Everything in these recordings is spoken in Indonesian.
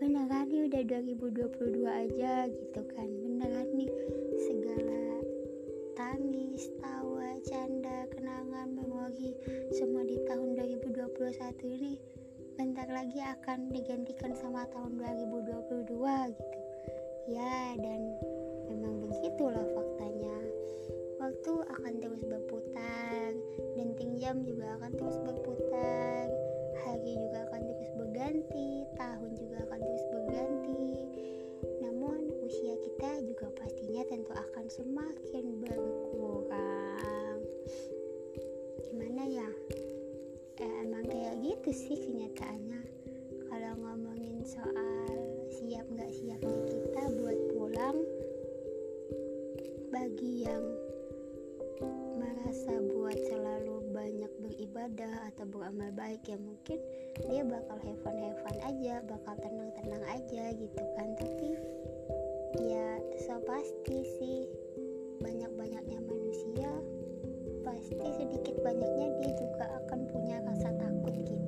beneran nih udah 2022 aja gitu kan. Beneran nih? Segala tangis, tawa, canda, kenangan, memori semua di tahun 2021 ini bentar lagi akan digantikan sama tahun 2022 gitu. Ya dan memang begitulah faktanya. Waktu akan terus berputar denting jam juga akan terus berputar hari juga berganti tahun juga akan terus berganti. Namun usia kita juga pastinya tentu akan semakin berkurang. Gimana ya? Eh, emang kayak gitu sih kenyataannya. Kalau ngomongin soal siap nggak siapnya kita buat pulang bagi yang beribadah atau beramal baik ya mungkin dia bakal have fun have fun aja bakal tenang tenang aja gitu kan. Tapi ya so pasti sih banyak banyaknya manusia pasti sedikit banyaknya dia juga akan punya rasa takut gitu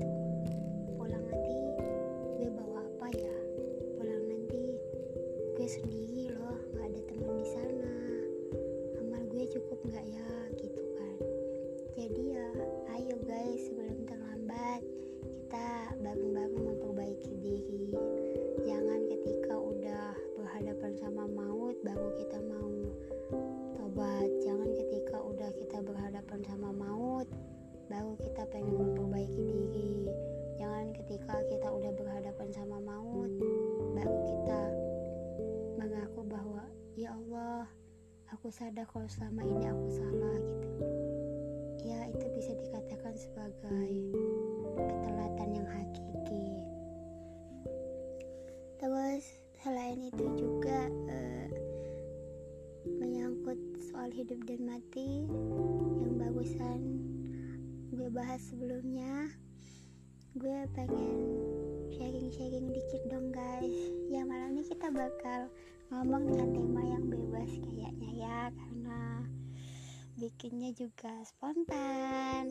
baru kita pengen memperbaiki diri. Jangan ketika kita udah berhadapan sama maut baru kita mengaku bahwa ya Allah aku sadar kalau selama ini aku salah gitu. Ya itu bisa dikatakan sebagai ketelatan yang hakiki. Terus selain itu juga eh, menyangkut soal hidup dan mati yang bagusan gue bahas sebelumnya. Gue pengen sharing-sharing dikit dong guys. Ya malam ini kita bakal ngomong dengan tema yang bebas kayaknya ya karena bikinnya juga spontan.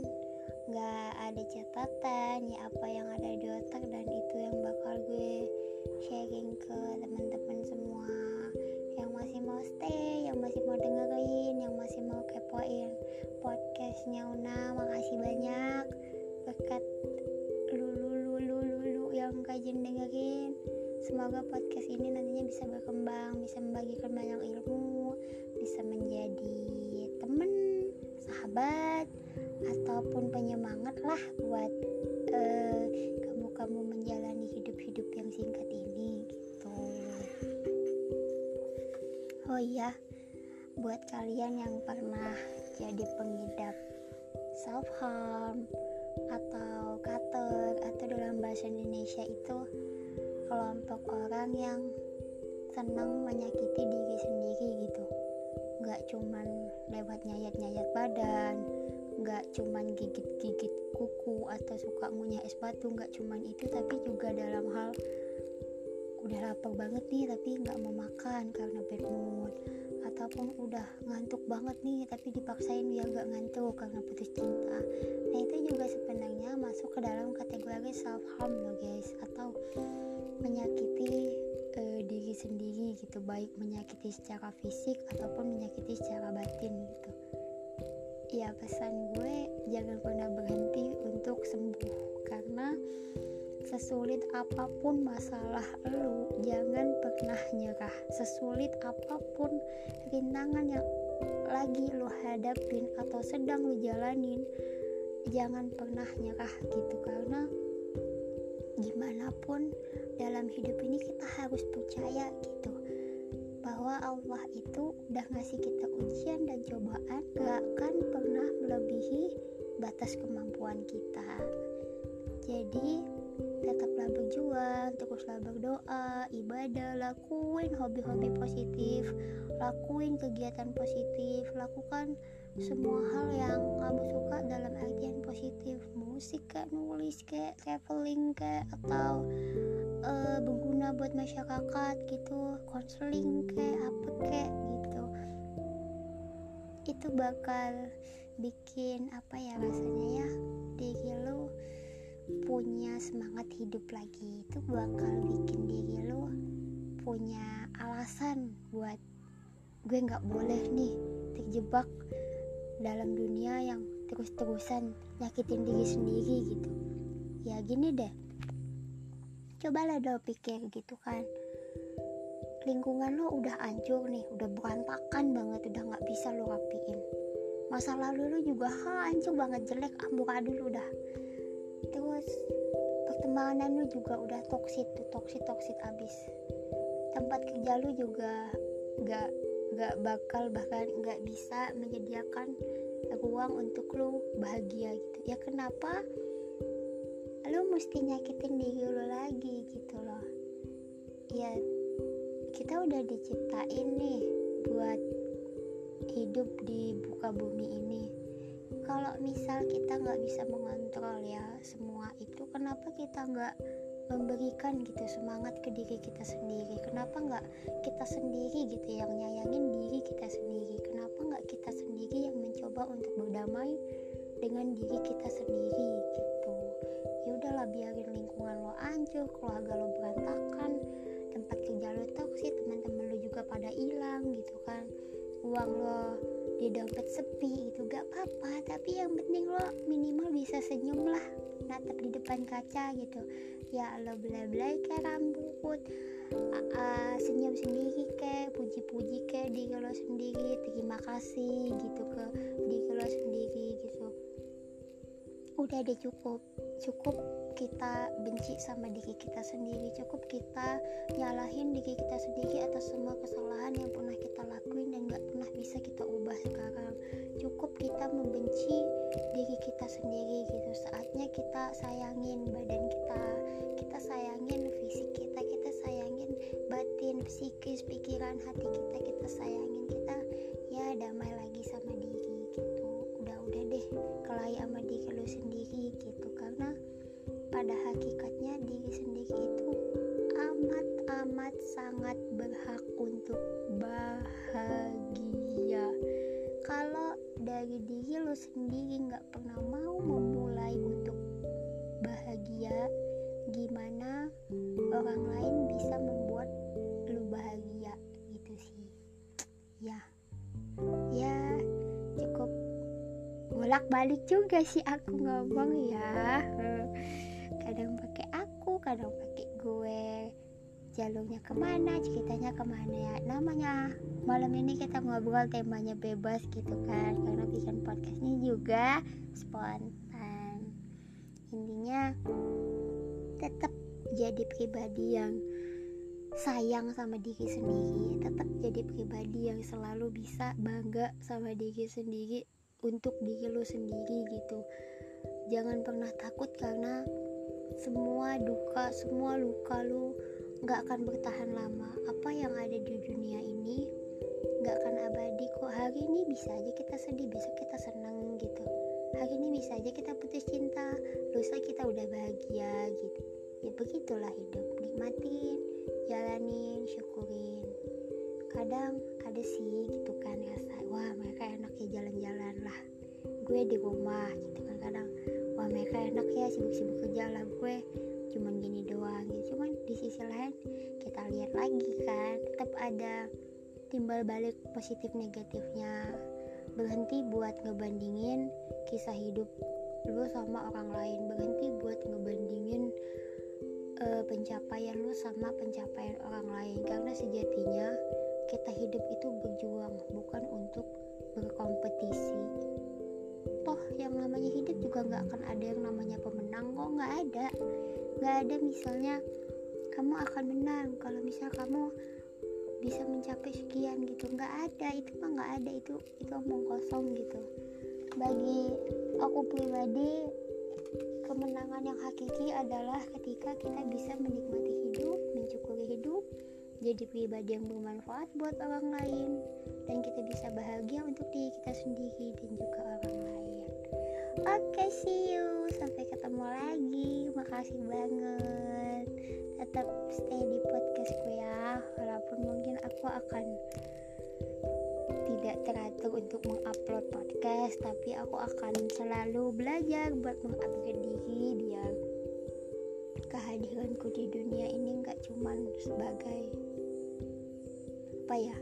Nggak ada catatan ya apa yang ada di otak dan itu yang bakal gue sharing ke teman-teman semua masih mau stay yang masih mau dengerin yang masih mau kepoin podcastnya Una makasih banyak. Berkat lulu lulu lulu yang kajian dengerin semoga podcast ini nantinya bisa berkembang bisa membagikan banyak ilmu bisa menjadi temen sahabat ataupun penyemangat lah buat uh, kamu-kamu menjalani hidup-hidup yang singkat ini gitu oh iya buat kalian yang pernah jadi pengidap self harm atau kater atau dalam bahasa Indonesia itu kelompok orang yang senang menyakiti diri sendiri gitu. Nggak cuman lewat nyayat-nyayat badan nggak cuman gigit-gigit kuku atau suka ngunyah es batu nggak cuman itu tapi juga dalam hal udah lapar banget nih tapi nggak mau makan karena bad mood. Ataupun udah ngantuk banget nih tapi dipaksain biar nggak ngantuk karena putus cinta. Nah itu juga sebenarnya masuk ke dalam kategori self harm loh guys. Atau menyakiti uh, diri sendiri gitu. Baik menyakiti secara fisik ataupun menyakiti secara batin gitu. Ya pesan gue jangan pernah berhenti untuk sembuh. Karena sesulit apa pun masalah lu jangan pernah nyerah. Sesulit apa pun rintangan yang lagi lu hadapin atau sedang lu jalanin jangan pernah nyerah gitu. Karena gimana pun dalam hidup ini kita harus percaya gitu bahwa Allah itu udah ngasih kita ujian dan cobaan gak akan pernah melebihi batas kemampuan kita. Jadi tetaplah berjuang teruslah berdoa ibadah lakuin hobi-hobi positif. Lakuin kegiatan positif. Lakukan semua hal yang kamu suka dalam artian positif. Musik kayak nulis kayak traveling kayak atau uh, berguna buat masyarakat gitu. Konseling kayak apa kayak gitu. Itu bakal bikin apa ya rasanya ya diri lo punya semangat hidup lagi itu bakal bikin diri lo punya alasan buat gue nggak boleh nih terjebak dalam dunia yang terus-terusan nyakitin diri sendiri gitu. Ya gini deh. Cobalah lo pikir gitu kan. Lingkungan lo udah hancur nih udah berantakan banget udah nggak bisa lo rapiin. Masa lalu lo juga hancur banget jelek amburadul udah terus pertemanan lu juga udah toksit tuh toksit toksit abis. Tempat kerja lu juga gak gak bakal bahkan gak bisa menyediakan ruang untuk lu bahagia gitu. Ya kenapa? Lu mesti nyakitin diri lu lagi gitu loh. Ya kita udah diciptain nih buat hidup di buka bumi ini kalau misal kita nggak bisa mengontrol ya semua itu kenapa kita nggak memberikan gitu semangat ke diri kita sendiri? Kenapa nggak kita sendiri gitu yang nyayangin diri kita sendiri? Kenapa nggak kita sendiri yang mencoba untuk berdamai dengan diri kita sendiri gitu? Ya udahlah biarin lingkungan lo hancur keluarga lo berantakan tempat kerja lo toksik teman-teman lo juga pada hilang gitu kan. Uang lo di dompet sepi itu gak apa-apa. Tapi yang penting lo minimal bisa senyum lah natap di depan kaca gitu. Ya lo belai-belai kayak rambut uh, senyum sendiri kayak puji-puji kayak diri lo sendiri terima kasih gitu ke diri lo sendiri gitu udah deh cukup. Cukup kita benci sama diri kita sendiri. Cukup kita nyalahin diri kita sendiri atas semua kesalahan yang pernah kita lakuin dan gak pernah bisa kita ubah sekarang. Cukup kita membenci diri kita sendiri gitu. Saatnya kita sayangin badan kita. Kita sayangin fisik kita. Kita sayangin batin psikis pikiran hati kita. Kita sayangin kita ya damai lagi sama diri gitu. Udah udah deh. Kelai sama sendiri gitu. Karena pada hakikatnya diri sendiri itu amat-amat sangat berhak untuk bahagia. Kalau dari diri lo sendiri nggak pernah mau memulai untuk bahagia gimana orang lain bisa membuat lo bahagia gitu sih. Ya. Ya bolak balik juga sih aku ngomong ya. Kadang pakai aku kadang pakai gue. Jalurnya ke mana ceritanya ke mana ya? Namanya malam ini kita ngobrol temanya bebas gitu kan. Karena bikin podcast ini juga spontan. Intinya tetap jadi pribadi yang sayang sama diri sendiri. Tetap jadi pribadi yang selalu bisa bangga sama diri sendiri untuk diri lu sendiri gitu. Jangan pernah takut karena semua duka semua luka lu gak akan bertahan lama. Apa yang ada di dunia ini gak akan abadi kok. Hari ini bisa aja kita sedih besok kita senang gitu. Hari ini bisa aja kita putus cinta lusa kita udah bahagia gitu. Ya begitulah hidup. Nikmatin jalanin syukurin kadang ada sih gitu kan rasa wah mereka enak ya jalan-jalan lah. Gue di rumah gitu kan kadang. Wah mereka enak ya sibuk-sibuk kerja lah gue cuman gini doang. Gitu cuman di sisi lain kita lihat lagi kan tetap ada timbal balik positif negatifnya. Berhenti buat ngebandingin kisah hidup lu sama orang lain. Berhenti buat ngebandingin uh, pencapaian lu sama pencapaian orang lain. Karena sejatinya kita hidup itu berjuang bukan untuk berkompetisi. Toh yang namanya hidup juga nggak akan ada yang namanya pemenang kok nggak ada. Nggak ada misalnya kamu akan menang kalau misal kamu bisa mencapai sekian gitu nggak ada. Itu mah nggak ada itu itu omong kosong gitu. Bagi aku pribadi kemenangan yang hakiki adalah ketika kita bisa menikmati hidup jadi pribadi yang bermanfaat buat orang lain. Dan kita bisa bahagia untuk diri kita sendiri dan juga orang lain. Oke okay, see you. Sampai ketemu lagi. Makasih banget. Tetap stay di podcastku ya. Walaupun mungkin aku akan tidak teratur untuk mengupload podcast tapi aku akan selalu belajar buat mengupgrade diri biar kehadiranku di dunia ini nggak cuman sebagai apa ya?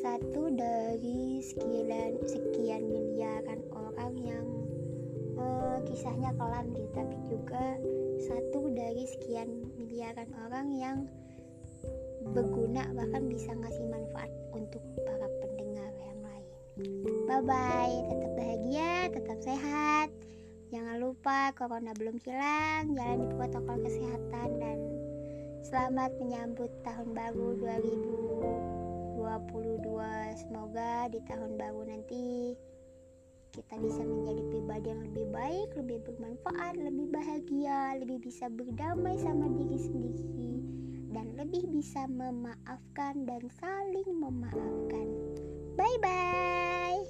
Satu dari sekian sekian miliaran orang yang uh, kisahnya kelam gitu tapi juga satu dari sekian miliaran orang yang berguna bahkan bisa ngasih manfaat untuk para pendengar yang lain. Bye bye tetap bahagia tetap sehat. Jangan lupa corona belum hilang jalan di protokol kesehatan dan Selamat menyambut tahun baru 2022. Semoga di tahun baru nanti kita bisa menjadi pribadi yang lebih baik, lebih bermanfaat, lebih bahagia, lebih bisa berdamai sama diri sendiri, dan lebih bisa memaafkan dan saling memaafkan. Bye bye.